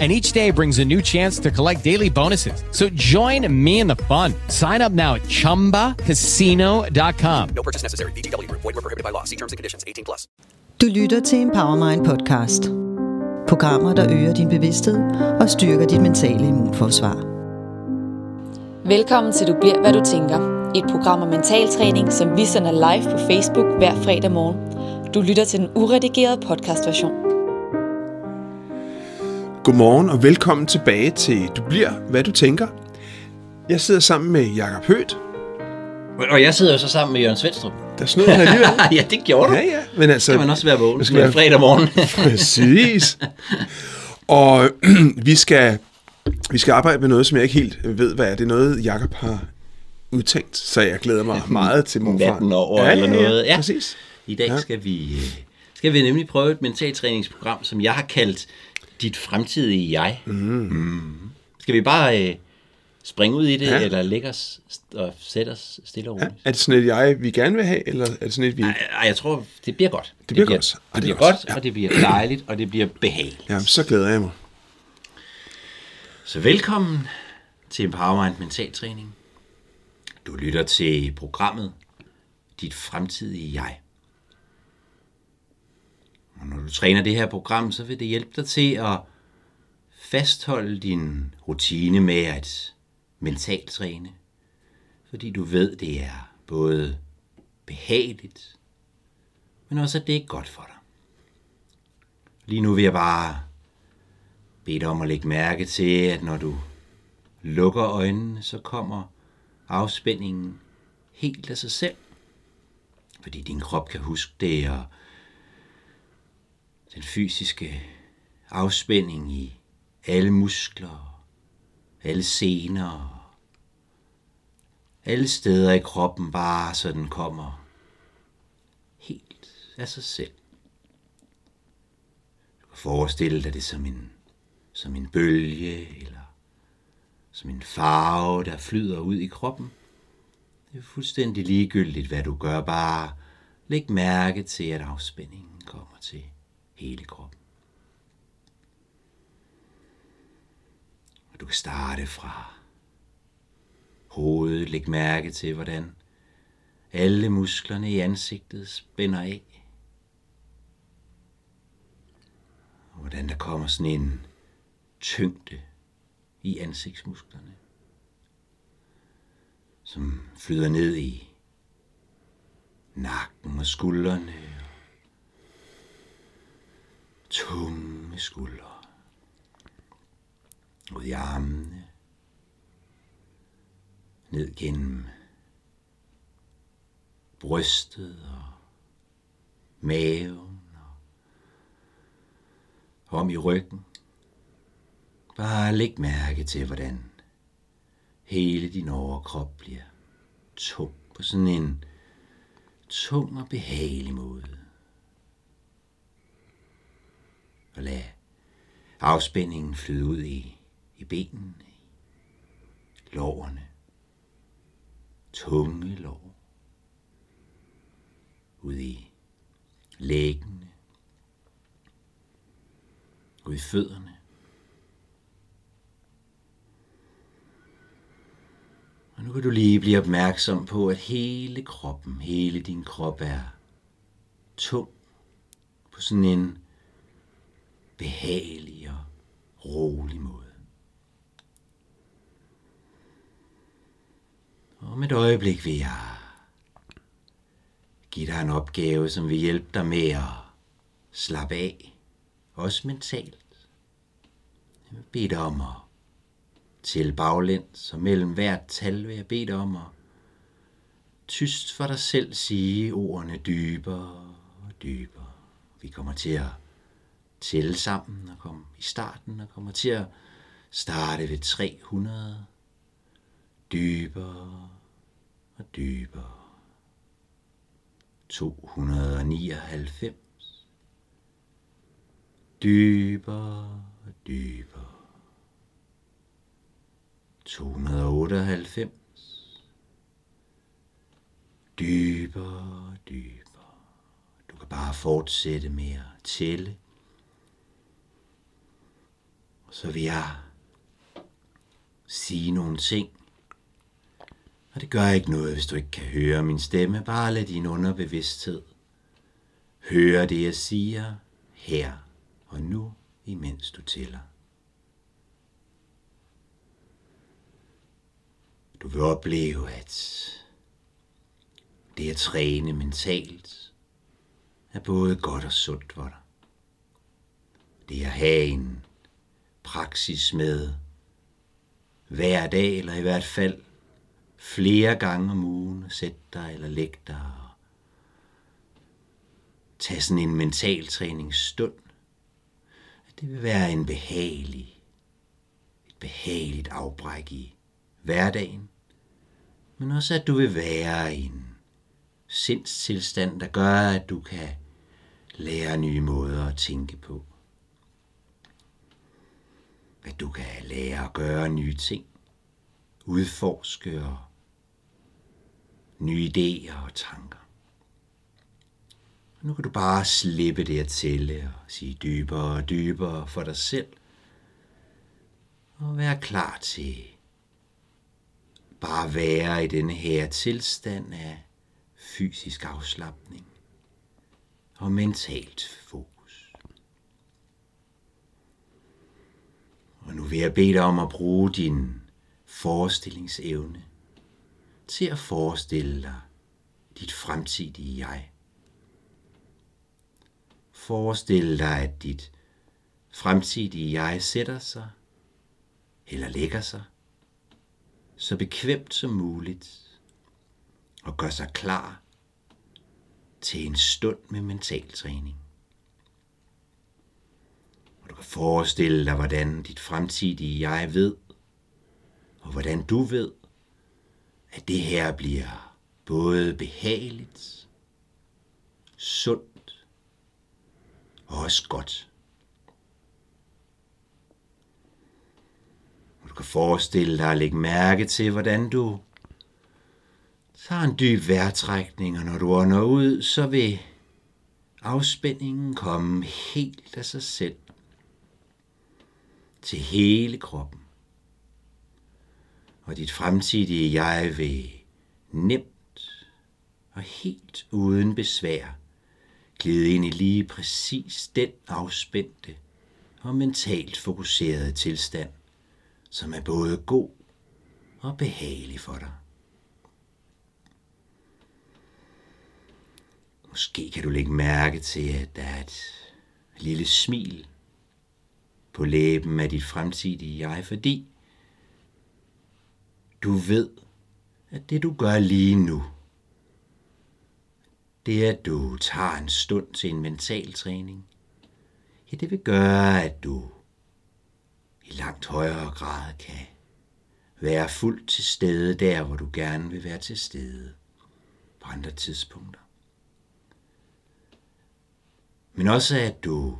And each day brings a new chance to collect daily bonuses. So join me in the fun. Sign up now at chumbacasino.com. No purchase necessary. BGW. Void were prohibited by law. See terms and conditions. 18 plus. Du lytter til Empowermind podcast. Programmer, der øger din bevidsthed og styrker dit mentale immunforsvar. Velkommen til Du bliver, hvad du tænker. Et program om mentaltræning, som vi sender live på Facebook hver fredag morgen. Du lytter til den uredigerede podcastversion. Godmorgen og velkommen tilbage til Du bliver, hvad du tænker. Jeg sidder sammen med Jakob Hødt. Og jeg sidder jo så sammen med Jørgen Svendstrup. Der snød han alligevel. ja, det gjorde du. Ja, ja. Men altså, Skal man også være vågen det være fredag morgen. Præcis. Og vi skal, vi skal arbejde med noget, som jeg ikke helt ved, hvad er. Det er noget, Jakob har udtænkt, så jeg glæder mig meget til morfar. Natten over eller noget. Ja, præcis. I dag Ja. skal vi, øh, skal vi nemlig prøve et mentaltræningsprogram, som jeg har kaldt Dit fremtidige jeg. Mm. Skal vi bare øh, springe ud i det, Ja. eller lægge os og sætte os stille og Ja, roligt? er det sådan et jeg, vi gerne vil have, eller er det sådan et, vi ikke? Ej, jeg tror, det bliver godt. Det bliver godt. Det, Ej, det bliver er godt. godt, og det bliver dejligt, og det bliver behageligt. Ja, så glæder jeg mig. Så velkommen til Empowermind Mentaltræning. Du lytter til programmet Dit Fremtidige Jeg. Og når du træner det her program, så vil det hjælpe dig til at fastholde din rutine med at mentalt træne. Fordi du ved, det er både behageligt, men også at det er godt for dig. Lige nu vil jeg bare bede dig om at lægge mærke til, at når du lukker øjnene, så kommer afspændingen helt af sig selv. Fordi din krop kan huske det, og den fysiske afspænding i alle muskler, alle sener, alle steder i kroppen bare så den kommer helt af sig selv. Du kan forestille dig det som en, som en bølge, eller som en farve, der flyder ud i kroppen. Det er fuldstændig ligegyldigt, hvad du gør. Bare læg mærke til, at afspændingen kommer til hele kroppen. Og du kan starte fra hovedet. Læg mærke til, hvordan alle musklerne i ansigtet spænder af. Og hvordan der kommer sådan en tyngde i ansigtsmusklerne, som flyder ned i nakken og skuldrene tunge skuldre. Ud i armene, ned gennem brystet og maven og om i ryggen. Bare læg mærke til, hvordan hele din overkrop bliver tung på sådan en tung og behagelig måde. Og lad afspændingen flyde ud i, i benene, i lårene, tunge lår, ud i læggene, ud i fødderne, Og nu kan du lige blive opmærksom på, at hele kroppen, hele din krop er tung på sådan en behagelig og rolig måde. Om et øjeblik vil jeg give dig en opgave, som vil hjælpe dig med at slappe af, også mentalt. Jeg vil bede dig om at til baglæns, og mellem hvert tal vil jeg bede dig om at tyst for dig selv sige ordene dybere og dybere. Vi kommer til at tælle sammen og komme i starten og kommer til at starte ved 300. Dybere og dybere. 299. Dybere, dybere. 298. Dybere, dybere. Du kan bare fortsætte med at tælle. Så vil jeg sige nogle ting. Og det gør ikke noget, hvis du ikke kan høre min stemme. Bare lad din underbevidsthed høre det, jeg siger her og nu, imens du tæller. Du vil opleve, at det at træne mentalt er både godt og sundt for dig. Det at have en praksis med hver dag, eller i hvert fald flere gange om ugen, sæt dig eller læg dig og tag sådan en mental træningsstund. Det vil være en behagelig, et behageligt afbræk i hverdagen, men også at du vil være i en sindstilstand, der gør, at du kan lære nye måder at tænke på. At du kan lære at gøre nye ting, udforske og nye idéer og tanker. Og nu kan du bare slippe det at tælle og sige dybere og dybere for dig selv. Og være klar til bare være i denne her tilstand af fysisk afslappning og mentalt fokus. Og nu vil jeg bede dig om at bruge din forestillingsevne til at forestille dig dit fremtidige jeg. Forestil dig, at dit fremtidige jeg sætter sig eller lægger sig så bekvemt som muligt og gør sig klar til en stund med mental træning. Og du kan forestille dig, hvordan dit fremtidige jeg ved, og hvordan du ved, at det her bliver både behageligt, sundt og også godt. Og du kan forestille dig at lægge mærke til, hvordan du tager en dyb vejrtrækning, og når du ånder ud, så vil afspændingen komme helt af sig selv til hele kroppen. Og dit fremtidige jeg vil nemt og helt uden besvær glide ind i lige præcis den afspændte og mentalt fokuserede tilstand, som er både god og behagelig for dig. Måske kan du lægge mærke til, at der er et lille smil på læben af dit fremtidige jeg, fordi du ved, at det du gør lige nu, det er, at du tager en stund til en mental træning. Ja, det vil gøre, at du i langt højere grad kan være fuldt til stede der, hvor du gerne vil være til stede på andre tidspunkter. Men også at du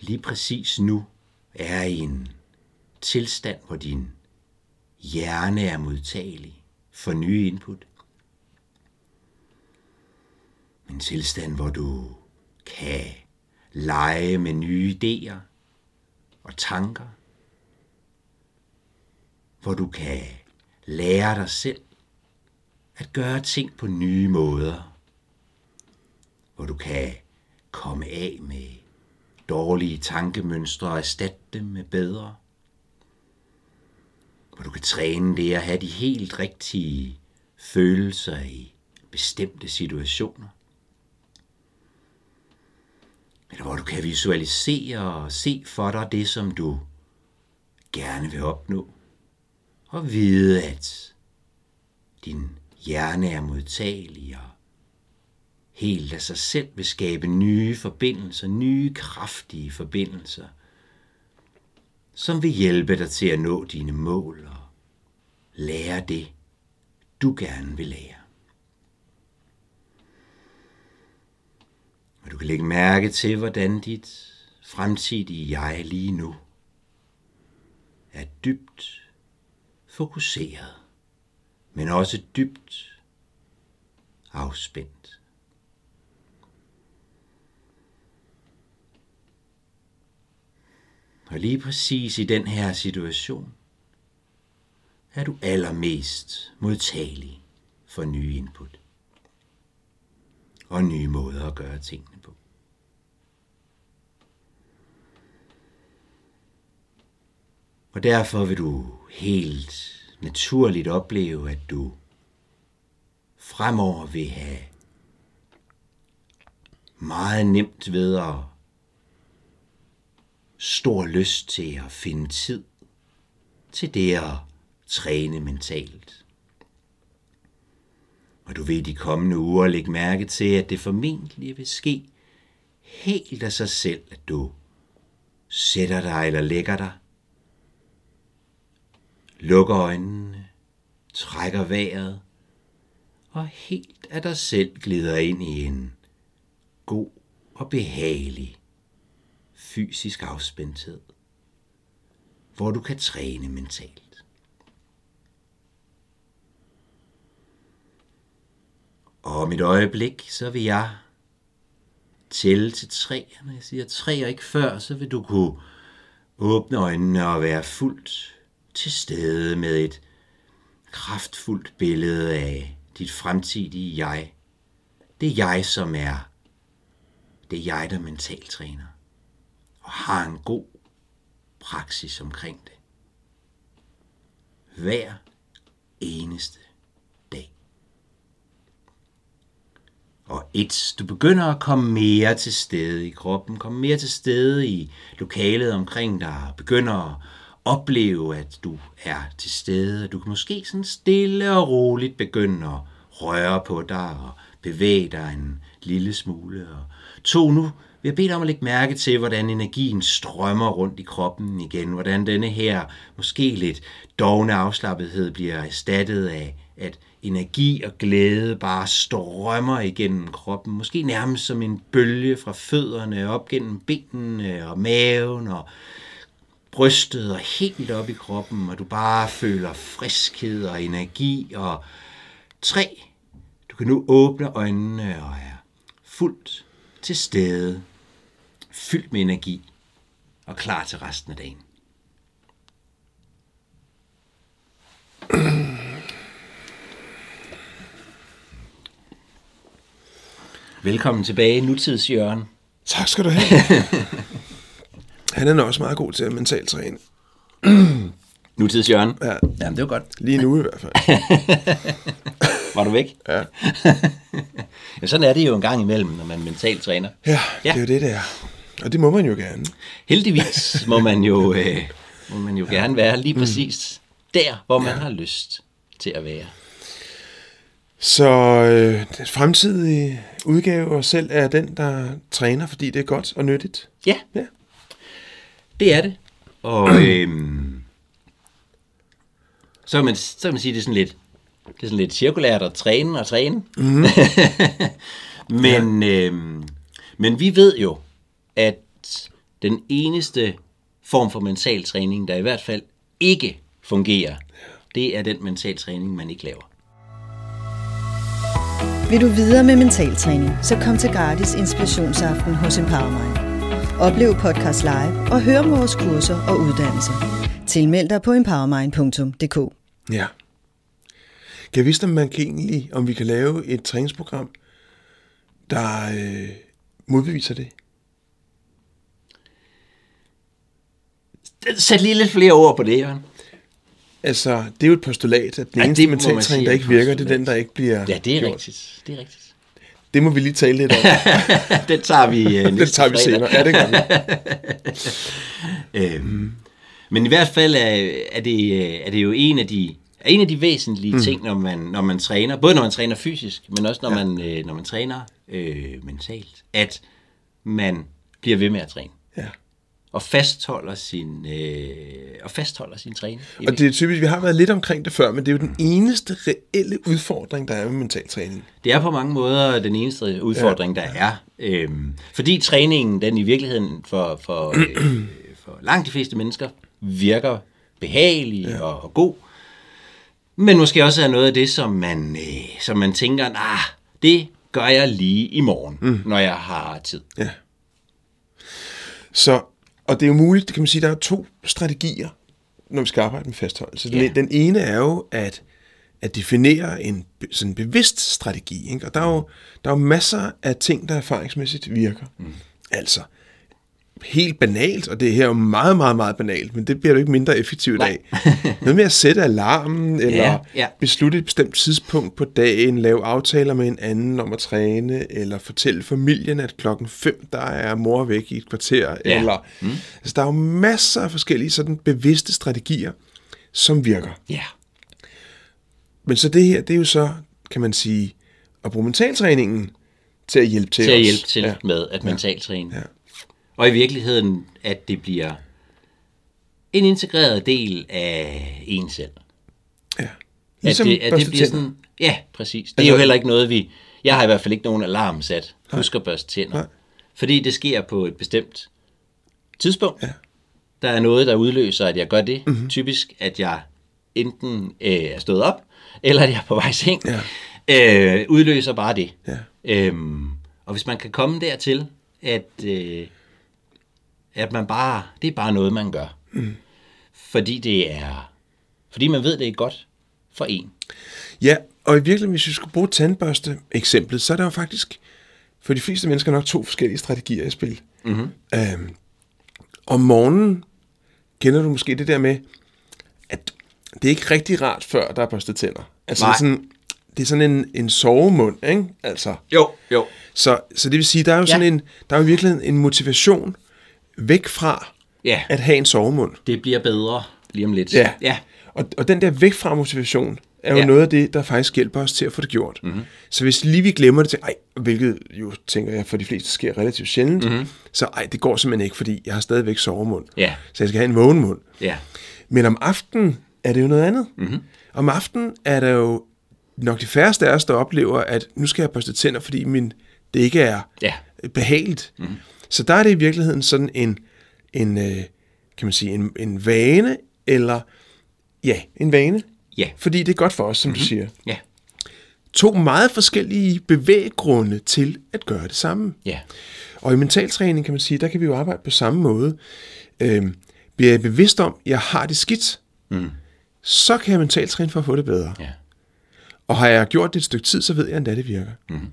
lige præcis nu er i en tilstand, hvor din hjerne er modtagelig for nye input. En tilstand, hvor du kan lege med nye idéer og tanker. Hvor du kan lære dig selv at gøre ting på nye måder. Hvor du kan komme af med dårlige tankemønstre og erstatte dem med bedre hvor du kan træne det at have de helt rigtige følelser i bestemte situationer. Eller hvor du kan visualisere og se for dig det, som du gerne vil opnå. Og vide, at din hjerne er modtagelig og helt af sig selv vil skabe nye forbindelser, nye kraftige forbindelser, som vil hjælpe dig til at nå dine mål og lære det, du gerne vil lære. du kan lægge mærke til, hvordan dit fremtidige jeg lige nu er dybt fokuseret, men også dybt afspændt. Og lige præcis i den her situation er du allermest modtagelig for nye input og nye måder at gøre tingene på. Og derfor vil du helt naturligt opleve, at du fremover vil have meget nemt ved at stor lyst til at finde tid til det at træne mentalt. Og du vil i de kommende uger lægge mærke til, at det formentlig vil ske helt af sig selv, at du sætter dig eller lægger dig, lukker øjnene, trækker vejret, og helt af dig selv glider ind i en god og behagelig fysisk afspændthed, hvor du kan træne mentalt. Og om et øjeblik, så vil jeg tælle til tre. Når jeg siger tre og ikke før, så vil du kunne åbne øjnene og være fuldt til stede med et kraftfuldt billede af dit fremtidige jeg. Det jeg, som er det jeg, der mentalt træner har en god praksis omkring det. Hver eneste dag. Og et, du begynder at komme mere til stede i kroppen, komme mere til stede i lokalet omkring dig, begynder at opleve, at du er til stede. Du kan måske sådan stille og roligt begynde at røre på dig og bevæge dig en lille smule. Og to, nu vi har bedt om at lægge mærke til, hvordan energien strømmer rundt i kroppen igen. Hvordan denne her måske lidt dogne afslappethed bliver erstattet af, at energi og glæde bare strømmer igennem kroppen. Måske nærmest som en bølge fra fødderne op gennem benene og maven og brystet og helt op i kroppen, og du bare føler friskhed og energi. Og tre, du kan nu åbne øjnene og er fuldt til stede, fyldt med energi og klar til resten af dagen. Velkommen tilbage, nutidsjørgen. Tak skal du have. Han er også meget god til at mentalt træne. Nutidsjørgen? Ja. Jamen, det var godt. Lige nu i hvert fald. Var du væk? Ja. ja, sådan er det jo en gang imellem, når man mentalt træner. Ja, Ja. det er jo det, det er. Og det må man jo gerne. Heldigvis må man jo, øh, må man jo gerne være lige præcis der, hvor man har lyst til at være. Så øh, den fremtidige udgave og selv er den, der træner, fordi det er godt og nyttigt. Ja, Ja. det er det. Og øhm, så, man, så man sige, det er sådan lidt, det er sådan lidt cirkulært at træne og træne. Mm. men, ja. øhm, men vi ved jo, at den eneste form for mental træning, der i hvert fald ikke fungerer, det er den mental træning, man ikke laver. Vil du videre med mentaltræning, så kom til gratis inspirationsaften hos Empowermind. Oplev podcast live og hør om vores kurser og uddannelser. Tilmeld dig på empowermind.dk. Ja. Kan jeg vide, om man kan egentlig, om vi kan lave et træningsprogram, der øh, modbeviser det? Sæt lige lidt flere ord på det, Jørgen. Altså, det er jo et postulat, at den Ja, eneste mentaltræning, der er ikke virker, det er postulat. den, der ikke bliver Ja, det er gjort. rigtigt. Det er rigtigt. Det må vi lige tale lidt om. Den tager vi næste det tager vi fredag. senere. Ja, det gør vi. Øhm, men i hvert fald er, er, det, øh, er det jo en af de, en af de væsentlige mm. ting, når man, når man træner, både når man træner fysisk, men også når, ja. man, øh, når man træner øh, mentalt, at man bliver ved med at træne. Ja. og fastholder sin, øh, og fastholder sin træning. Og det er typisk, vi har været lidt omkring det før, men det er jo den eneste reelle udfordring, der er med mental træning. Det er på mange måder den eneste udfordring, der er. Øhm, fordi træningen, den i virkeligheden for, for, øh, for langt de fleste mennesker, virker behagelig ja. og, og god. Men måske også er noget af det, som man, øh, som man tænker, nah, det gør jeg lige i morgen, mm. når jeg har tid. Ja. Så, og det er jo muligt, det kan man sige, der er to strategier, når vi skal arbejde med fastholdelse. Den, Ja. den ene er jo at, at definere en sådan bevidst strategi. Ikke? Og der er, jo, der er jo masser af ting, der erfaringsmæssigt virker. Mm. Altså, helt banalt, og det her er jo meget, meget, meget banalt, men det bliver jo ikke mindre effektivt Nej. af. Noget med at sætte alarmen, eller Ja, ja. beslutte et bestemt tidspunkt på dagen, lave aftaler med en anden om at træne, eller fortælle familien, at klokken 5, der er mor væk i et kvarter, Ja. eller... Mm. Altså, der er jo masser af forskellige sådan bevidste strategier, som virker. Ja. Men så det her, det er jo så, kan man sige, at bruge mentaltræningen til at hjælpe til Til at os. hjælpe til Ja. med at mentaltræne. Ja. Og i virkeligheden, at det bliver en integreret del af en selv. ja. At Ligesom det, at det bliver sådan, ja, præcis. Det er Altså- jo heller ikke noget, vi... Jeg har i hvert fald ikke nogen alarm sat. Husk at børste tænder. Nej. Fordi det sker på et bestemt tidspunkt. Ja. Der er noget, der udløser, at jeg gør det. Mm-hmm. Typisk, at jeg enten øh, er stået op, eller at jeg er på vej i seng. Ja. Øh, udløser bare det. Ja. Øhm, og hvis man kan komme dertil, at, øh, at man bare, det er bare noget, man gør. Mm. Fordi det er, fordi man ved, det er godt for en. Ja, og i virkeligheden, hvis vi skulle bruge tandbørste eksemplet, så er der jo faktisk for de fleste mennesker nok to forskellige strategier i spil. Mm-hmm. Øhm, om morgenen kender du måske det der med, at det er ikke rigtig rart, før der er børstet tænder. Altså Nej. det er sådan, det er sådan en, en sovemund, ikke? Altså, Jo, jo. så, så det vil sige, der er jo Ja. sådan en, der er jo virkelig en motivation væk fra Ja. at have en sovemund. Det bliver bedre lige om lidt. Ja. ja. Og, og den der væk fra motivation er jo ja. Noget af det, der faktisk hjælper os til at få det gjort. Mm-hmm. Så hvis lige vi glemmer det til, ej, hvilket jo tænker jeg for de fleste sker relativt sjældent, mm-hmm. så ej, det går simpelthen ikke, fordi jeg har stadigvæk sovemund. Ja. Så jeg skal have en vågen mund. Ja. Men om aftenen er det jo noget andet. Mm-hmm. Om aftenen er der jo nok de færreste af os, der oplever, at nu skal jeg børste tænder, fordi min, det ikke er Ja. behageligt. Mm-hmm. Så der er det i virkeligheden sådan en, en øh, kan man sige, en, en vane, eller ja, en vane. Ja. Fordi det er godt for os, som mm-hmm. du siger. Ja. To meget forskellige bevæggrunde til at gøre det samme. Ja. Og i mentaltræning kan man sige, der kan vi jo arbejde på samme måde. Øhm, bliver jeg bevidst om, at jeg har det skidt, mm. så kan jeg mentaltræne for at få det bedre. Ja. Og har jeg gjort det et stykke tid, så ved jeg, at det virker. Mm.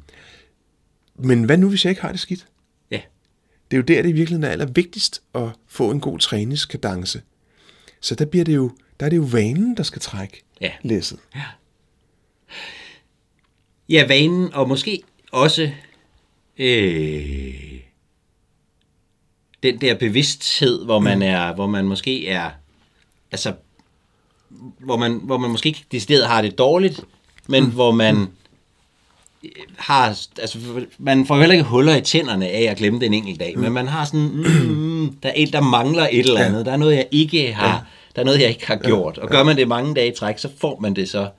Men hvad nu, hvis jeg ikke har det skidt? Ja. Det er jo der, det i virkeligheden er allervigtigst at få en god træningskadence. Så der, bliver det jo, der er det jo vanen, der skal trække Ja. læsset. Ja, vanen, og måske også øh, den der bevidsthed, hvor man er, hvor man måske er, altså, hvor man, hvor man måske ikke decideret har det dårligt, men mm. hvor man øh, har, altså, man får heller ikke huller i tænderne af at glemme den enkelt dag, mm. men man har sådan, mm, der er et, der mangler et eller andet, ja. der er noget, jeg ikke har, ja. der er noget, jeg ikke har gjort, og gør man det mange dage i træk, så får man det så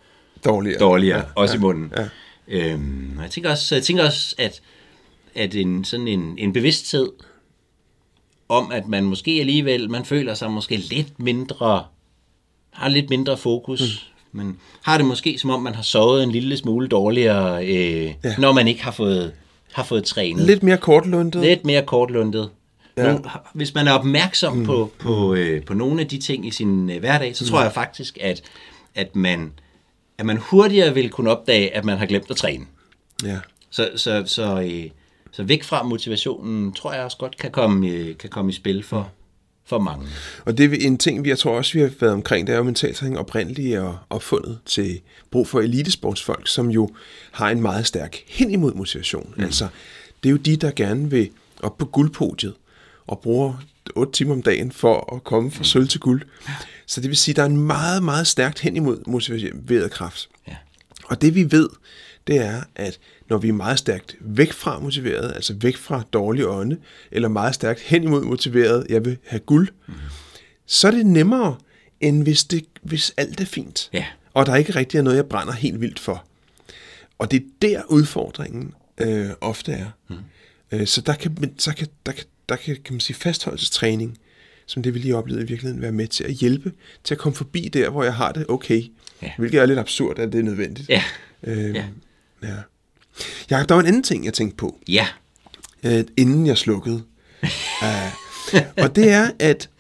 Dårligere. dårligere, ja, også i munden. ja. Øhm, og jeg tænker også, jeg tænker også at, at en, sådan en, en bevidsthed om, at man måske alligevel, man føler sig måske lidt mindre, har lidt mindre fokus, mm. Men har det måske som om, man har sovet en lille smule dårligere, øh, Ja. når man ikke har fået, har fået trænet. Lidt mere kortlundet. Lidt mere kortlundet. Ja. Ja. Nogle, hvis man er opmærksom mm. på, på, øh, på nogle af de ting i sin øh, hverdag, så mm. tror jeg faktisk, at, at, man, at man hurtigere vil kunne opdage, at man har glemt at træne. Ja. Så, så, så, øh, så væk fra motivationen, tror jeg også godt kan komme, øh, kan komme i spil for, for mange. Og det er en ting, vi jeg tror også, vi har været omkring, det er jo mentaltræning oprindeligt og opfundet til brug for elitesportsfolk, som jo har en meget stærk hen imod motivation. Mm. Altså, det er jo de, der gerne vil op på guldpodiet og bruger 8 timer om dagen for at komme fra sølv til guld. Så det vil sige, at der er en meget, meget stærkt hen imod motiveret kraft. Ja. Og det vi ved, det er, at når vi er meget stærkt væk fra motiveret, altså væk fra dårlig ånde, eller meget stærkt hen imod motiveret, jeg vil have guld, mm. så er det nemmere, end hvis, det, hvis alt er fint. Ja. Og der ikke rigtig er noget, jeg brænder helt vildt for. Og det er der udfordringen øh, ofte er. Mm. Øh, så der kan, så kan, der kan, der kan, kan man sige, fastholdelsestræning, som det vi lige oplevede i virkeligheden, være med til at hjælpe til at komme forbi der, hvor jeg har det okay. Ja. Hvilket er lidt absurd, at det er nødvendigt. Ja. Øh, Ja. ja. Jacob, der var en anden ting, jeg tænkte på, Ja. øh, inden jeg slukkede. uh, og det er, at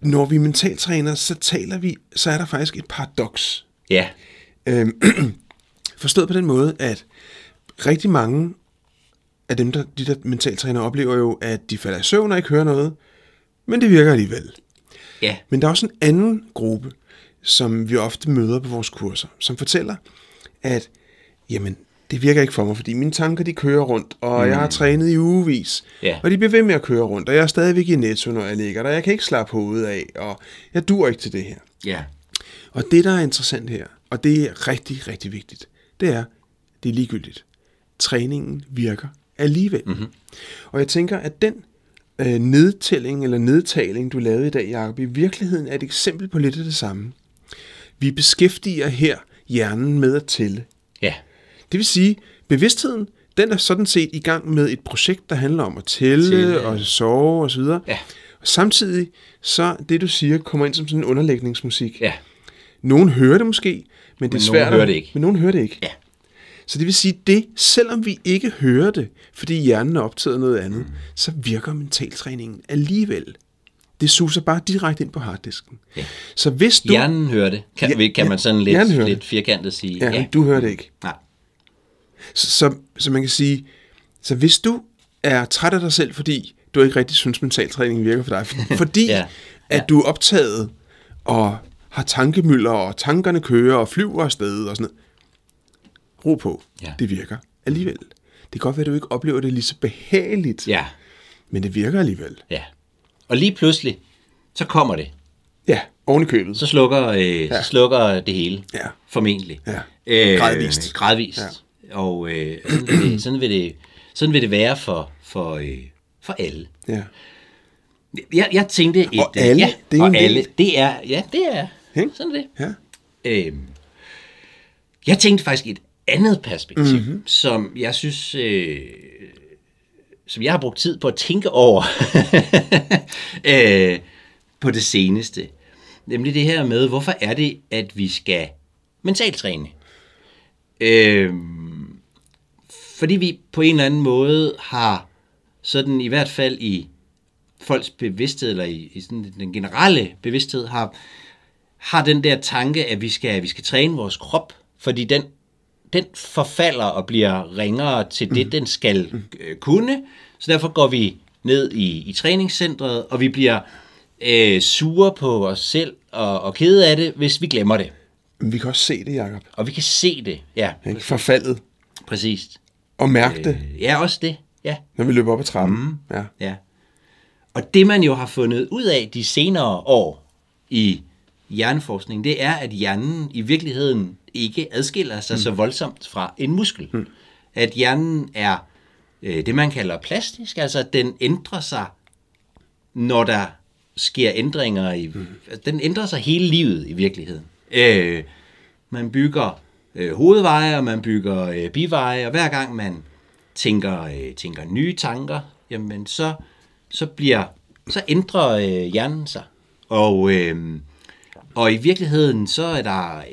når vi mentaltræner, så taler vi, så er der faktisk et paradoks. Ja. Øhm, forstået på den måde, at rigtig mange af dem, der, de der mentaltræner, oplever jo, at de falder i søvn og ikke hører noget, men det virker alligevel. Ja. Men der er også en anden gruppe, som vi ofte møder på vores kurser, som fortæller, at jamen, det virker ikke for mig, fordi mine tanker de kører rundt, og mm. jeg har trænet i ugevis, Ja. og de bliver ved med at køre rundt, og jeg er stadigvæk i netto, når jeg ligger der, jeg kan ikke slappe hovedet af, og jeg dur ikke til det her. Ja. Og det, der er interessant her, og det er rigtig, rigtig vigtigt, det er, det er ligegyldigt. Træningen virker alligevel. Mm-hmm. Og jeg tænker, at den øh, nedtælling eller nedtaling, du lavede i dag, Jacob, i virkeligheden er et eksempel på lidt af det samme. Vi beskæftiger her hjernen med at tælle. Det vil sige, bevidstheden, den er sådan set i gang med et projekt, der handler om at tælle, Tælle. og sove osv. Ja. Og samtidig, så det du siger, kommer ind som sådan en underlægningsmusik. Ja. Nogen hører det måske, men det er svært. hører det ikke. Men nogen hører det ikke. Ja. Så det vil sige, det, selvom vi ikke hører det, fordi hjernen er optaget noget andet, mm. så virker mentaltræningen alligevel. Det suser bare direkte ind på harddisken. Ja. Så hvis du... Hjernen hører det, kan, Ja, kan man sådan lidt, lidt firkantet sige. Ja, ja. du hører det ikke. Nej. Så, så, så man kan sige, så hvis du er træt af dig selv, fordi du ikke rigtig synes, mentaltræningen virker for dig, for- fordi Ja. ja. at du er optaget og har tankemøller, og tankerne kører og flyver afsted og sådan noget. Ro på. Ja. Det virker alligevel. Det kan godt være, at du ikke oplever det lige så behageligt, Ja. men det virker alligevel. Ja. Og lige pludselig, så kommer det. Ja, oven i købet. Så slukker, øh, ja. så slukker det hele. Ja. Formentlig. Ja. Øh, Gradvist. Gradvist. Ja. Og øh, sådan, vil det, sådan, vil det, sådan vil det være for, for, øh, for alle. Ja. Jeg, jeg tænkte et... Og alle, Ja, det er og alle. Det er, ja, det er. Ikke? Sådan er det. Ja. Øhm, jeg tænkte faktisk et andet perspektiv, Mhm. mm-hmm. som jeg synes, øh, som jeg har brugt tid på at tænke over øh, på det seneste. Nemlig det her med, hvorfor er det, at vi skal mentaltræne? Øhm, fordi vi på en eller anden måde har sådan i hvert fald i folks bevidsthed, eller i, i sådan den generelle bevidsthed, har, har den der tanke, at vi skal, vi skal træne vores krop, fordi den, den forfalder og bliver ringere til det, den skal øh, kunne. Så derfor går vi ned i, i træningscentret, og vi bliver øh, sure på os selv og, og kede af det, hvis vi glemmer det. Men vi kan også se det, Jacob. Og vi kan se det, ja, Ikke? Forfaldet. præcis. Og mærke det, Øh, ja, også det, ja. når vi løber op ad trappen. Mm. Ja. Ja. Og det man jo har fundet ud af de senere år i hjerneforskning, det er, at hjernen i virkeligheden ikke adskiller sig mm. så voldsomt fra en muskel. Mm. At hjernen er øh, det, man kalder plastisk, altså at den ændrer sig, når der sker ændringer i... Mm. Den ændrer sig hele livet i virkeligheden. Øh, man bygger øh, hovedveje, og man bygger øh, biveje, og hver gang man tænker, øh, tænker nye tanker, jamen så, så bliver så ændrer øh, hjernen sig. Og, øh, og i virkeligheden så er der øh,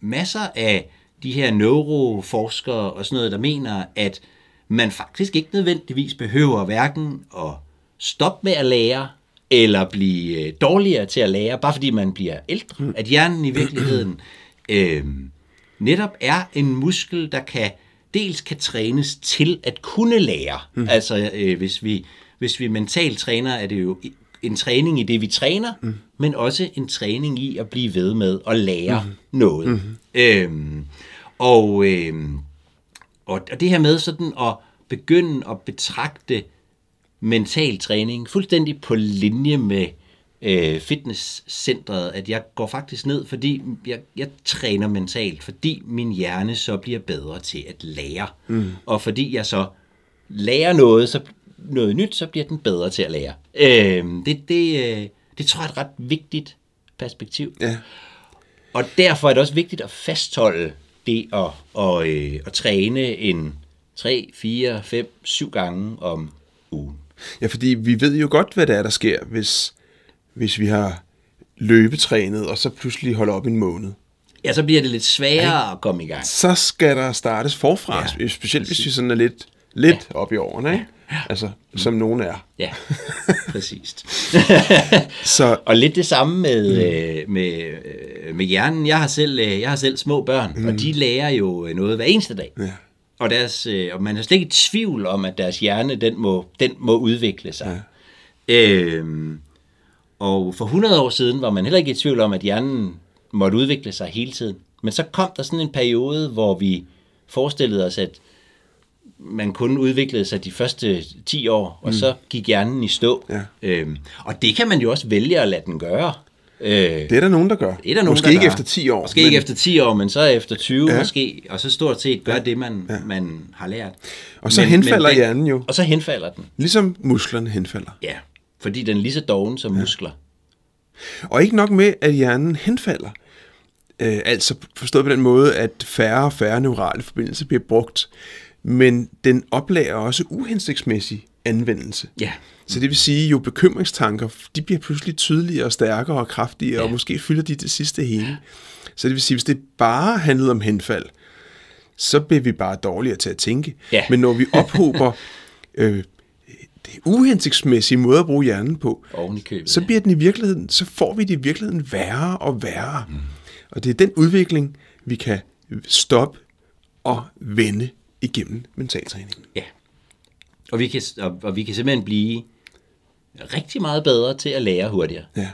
masser af de her neuroforskere og sådan noget, der mener, at man faktisk ikke nødvendigvis behøver hverken at stoppe med at lære, eller blive øh, dårligere til at lære, bare fordi man bliver ældre. At hjernen i virkeligheden øh, netop er en muskel, der kan dels kan trænes til at kunne lære. Mm. Altså øh, hvis vi hvis vi mentalt træner, er det jo en træning i det, vi træner, mm. men også en træning i at blive ved med at lære mm. noget. Mm. Øhm, og, øhm, og, og det her med sådan at begynde at betragte mental træning fuldstændig på linje med øh, fitnesscentret, at jeg går faktisk ned, fordi jeg, jeg træner mentalt, fordi min hjerne så bliver bedre til at lære. Mm. Og fordi jeg så lærer noget, så noget nyt, så bliver den bedre til at lære. Øh, det, det, øh, det tror jeg er et ret vigtigt perspektiv. Ja. Og derfor er det også vigtigt at fastholde det at, at, øh, at træne en 3, 4, 5, 7 gange om ugen. Ja, fordi vi ved jo godt, hvad det er, der sker, hvis, hvis vi har løbetrænet, og så pludselig holder op en måned. Ja, så bliver det lidt sværere at komme i gang. Så skal der startes forfra, Ja, ja, specielt hvis vi sådan er lidt, lidt ja. op i årene, ikke? Altså, Mm. som nogen er. Ja, præcist. Så Og lidt det samme med, mm. øh, med, øh, med hjernen. Jeg har selv, øh, jeg har selv små børn, mm. og de lærer jo noget hver eneste dag. Ja. Og, deres, og man er slet ikke i tvivl om, at deres hjerne, den må, den må udvikle sig. Ja. Øhm, og for 100 år siden var man heller ikke i tvivl om, at hjernen måtte udvikle sig hele tiden. Men så kom der sådan en periode, hvor vi forestillede os, at man kun udviklede sig de første 10 år, og mm. så gik hjernen i stå. Ja. Øhm, og det kan man jo også vælge at lade den gøre. Øh, det er der nogen, der gør. det er der nogen, Måske der ikke gør. efter 10 år. Måske ikke efter 10 år, men så efter 20 ja. Måske, og så stort set gør ja. det, man, ja. man har lært. Og så henfalder hjernen jo. Og så henfalder den, Ligesom musklerne henfalder. ja. Fordi den er lige så doven som ja. muskler. Og ikke nok med, at hjernen henfalder. Øh, altså forstået på den måde, at færre og færre neurale forbindelser bliver brugt. Men den oplager også uhensigtsmæssig anvendelse. Ja. Så det vil sige, jo bekymringstanker, de bliver pludselig tydeligere og stærkere og kraftigere, ja. Ja. og måske fylder de det sidste hele. Så det vil sige, hvis det bare handlede om henfald, så bliver vi bare dårligere til at tænke. Ja. Men når vi ophober øh, det uhensigtsmæssige måde at bruge hjernen på, købet, så bliver den i virkeligheden, så får vi det i virkeligheden værre og værre. Mm. Og det er den udvikling, vi kan stoppe og vende igennem mentaltræningen. Ja. Og vi, kan, og, og vi kan simpelthen blive rigtig meget bedre til at lære hurtigere. Ja.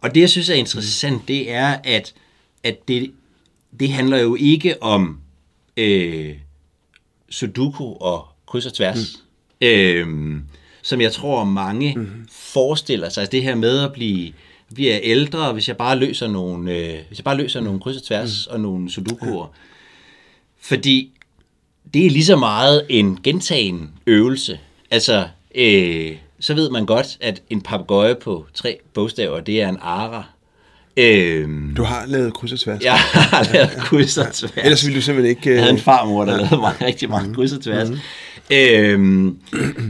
Og det, jeg synes er interessant, det er, at, at det, det handler jo ikke om øh, sudoku og kryds og tværs, mm. Øh, som jeg tror mange mm. forestiller sig. Altså det her med at blive, blive ældre, hvis jeg bare løser nogle, øh, hvis jeg bare løser nogle kryds og tværs mm. og nogle sudokuer. Ja. Fordi det er lige så meget en gentagen øvelse. Altså, øh, så ved man godt, at en papegøje på tre bogstaver, det er en ara. Øh, Du har lavet kryds og tværs. jeg har lavet kryds og tværs. Ellers ville du simpelthen ikke... Jeg havde en øh, farmor, der lavede mig rigtig mange kryds og tværs. Øhm,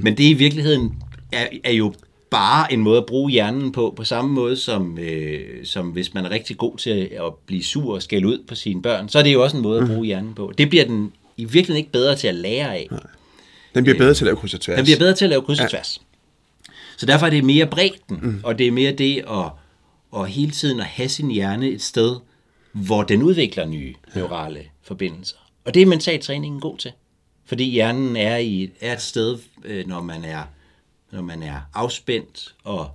men det i virkeligheden er, er jo bare en måde at bruge hjernen på, på samme måde som, øh, som hvis man er rigtig god til at blive sur og skælde ud på sine børn, så er det jo også en måde at bruge hjernen på. Det bliver den i virkeligheden ikke bedre til at lære af. Den bliver bedre til at lave kryds og tværs. Den bliver bedre til at lave kryds og tværs. Så derfor er det mere bredden, mm. og det er mere det at, at hele tiden at have sin hjerne et sted, hvor den udvikler nye neurale forbindelser. Og det er mentaltræningen god til. Fordi hjernen er, i, er et sted, øh, når man er, når man er afspændt og,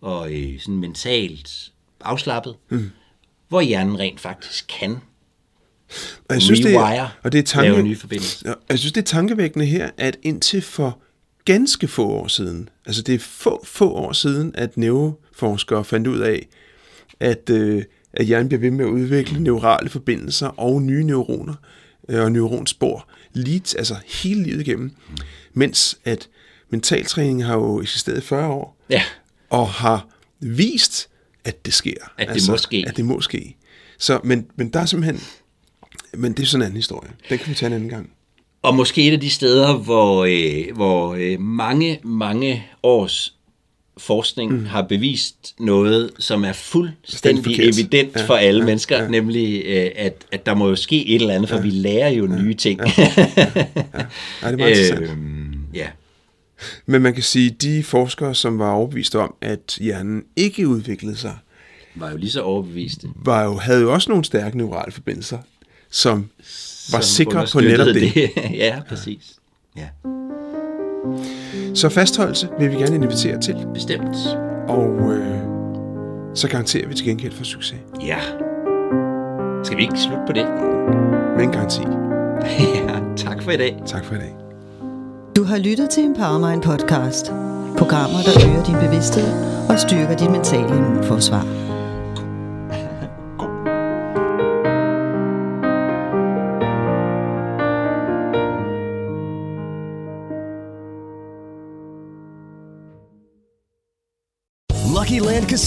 og øh, sådan mentalt afslappet, mm. hvor hjernen rent faktisk kan Og jeg synes, det er, og det er lave tanke, nye forbindelser. Ja, jeg synes, det er tankevækkende her, at indtil for ganske få år siden, altså det er få, få år siden, at neuroforskere fandt ud af, at, øh, at hjernen bliver ved med at udvikle neurale forbindelser og nye neuroner øh, og neuronspor lige, altså hele livet igennem. Mens at mentaltræning har jo eksisteret i 40 år, Ja. og har vist, at det sker. At det må ske. At det må ske. Så, men, men der er simpelthen... Men det er sådan en anden historie. Den kan vi tage en anden gang. Og måske et af de steder, hvor, øh, hvor øh, mange, mange års forskning mm. har bevist noget, som er fuldstændig evident Ja, for alle ja, mennesker, ja. nemlig øh, at, at der må jo ske et eller andet, for vi lærer jo nye ting. Ja, det er meget. Øhm, ja. Men man kan sige, at de forskere, som var overbevist om, at hjernen ikke udviklede sig, var jo lige så overbeviste. var jo, havde jo også nogle stærke neurale forbindelser, som var som sikre på netop understøttede det. ja, præcis. Ja, Så fastholdelse vil vi gerne invitere til, bestemt. og øh, så garanterer vi til gengæld for succes. Ja. Skal vi ikke slutte på det? Med en garanti. ja, tak for i dag. Tak for i dag. Du har lyttet til Empowermind podcast. Programmer, der øger din bevidsthed og styrker dit mentale immunforsvar.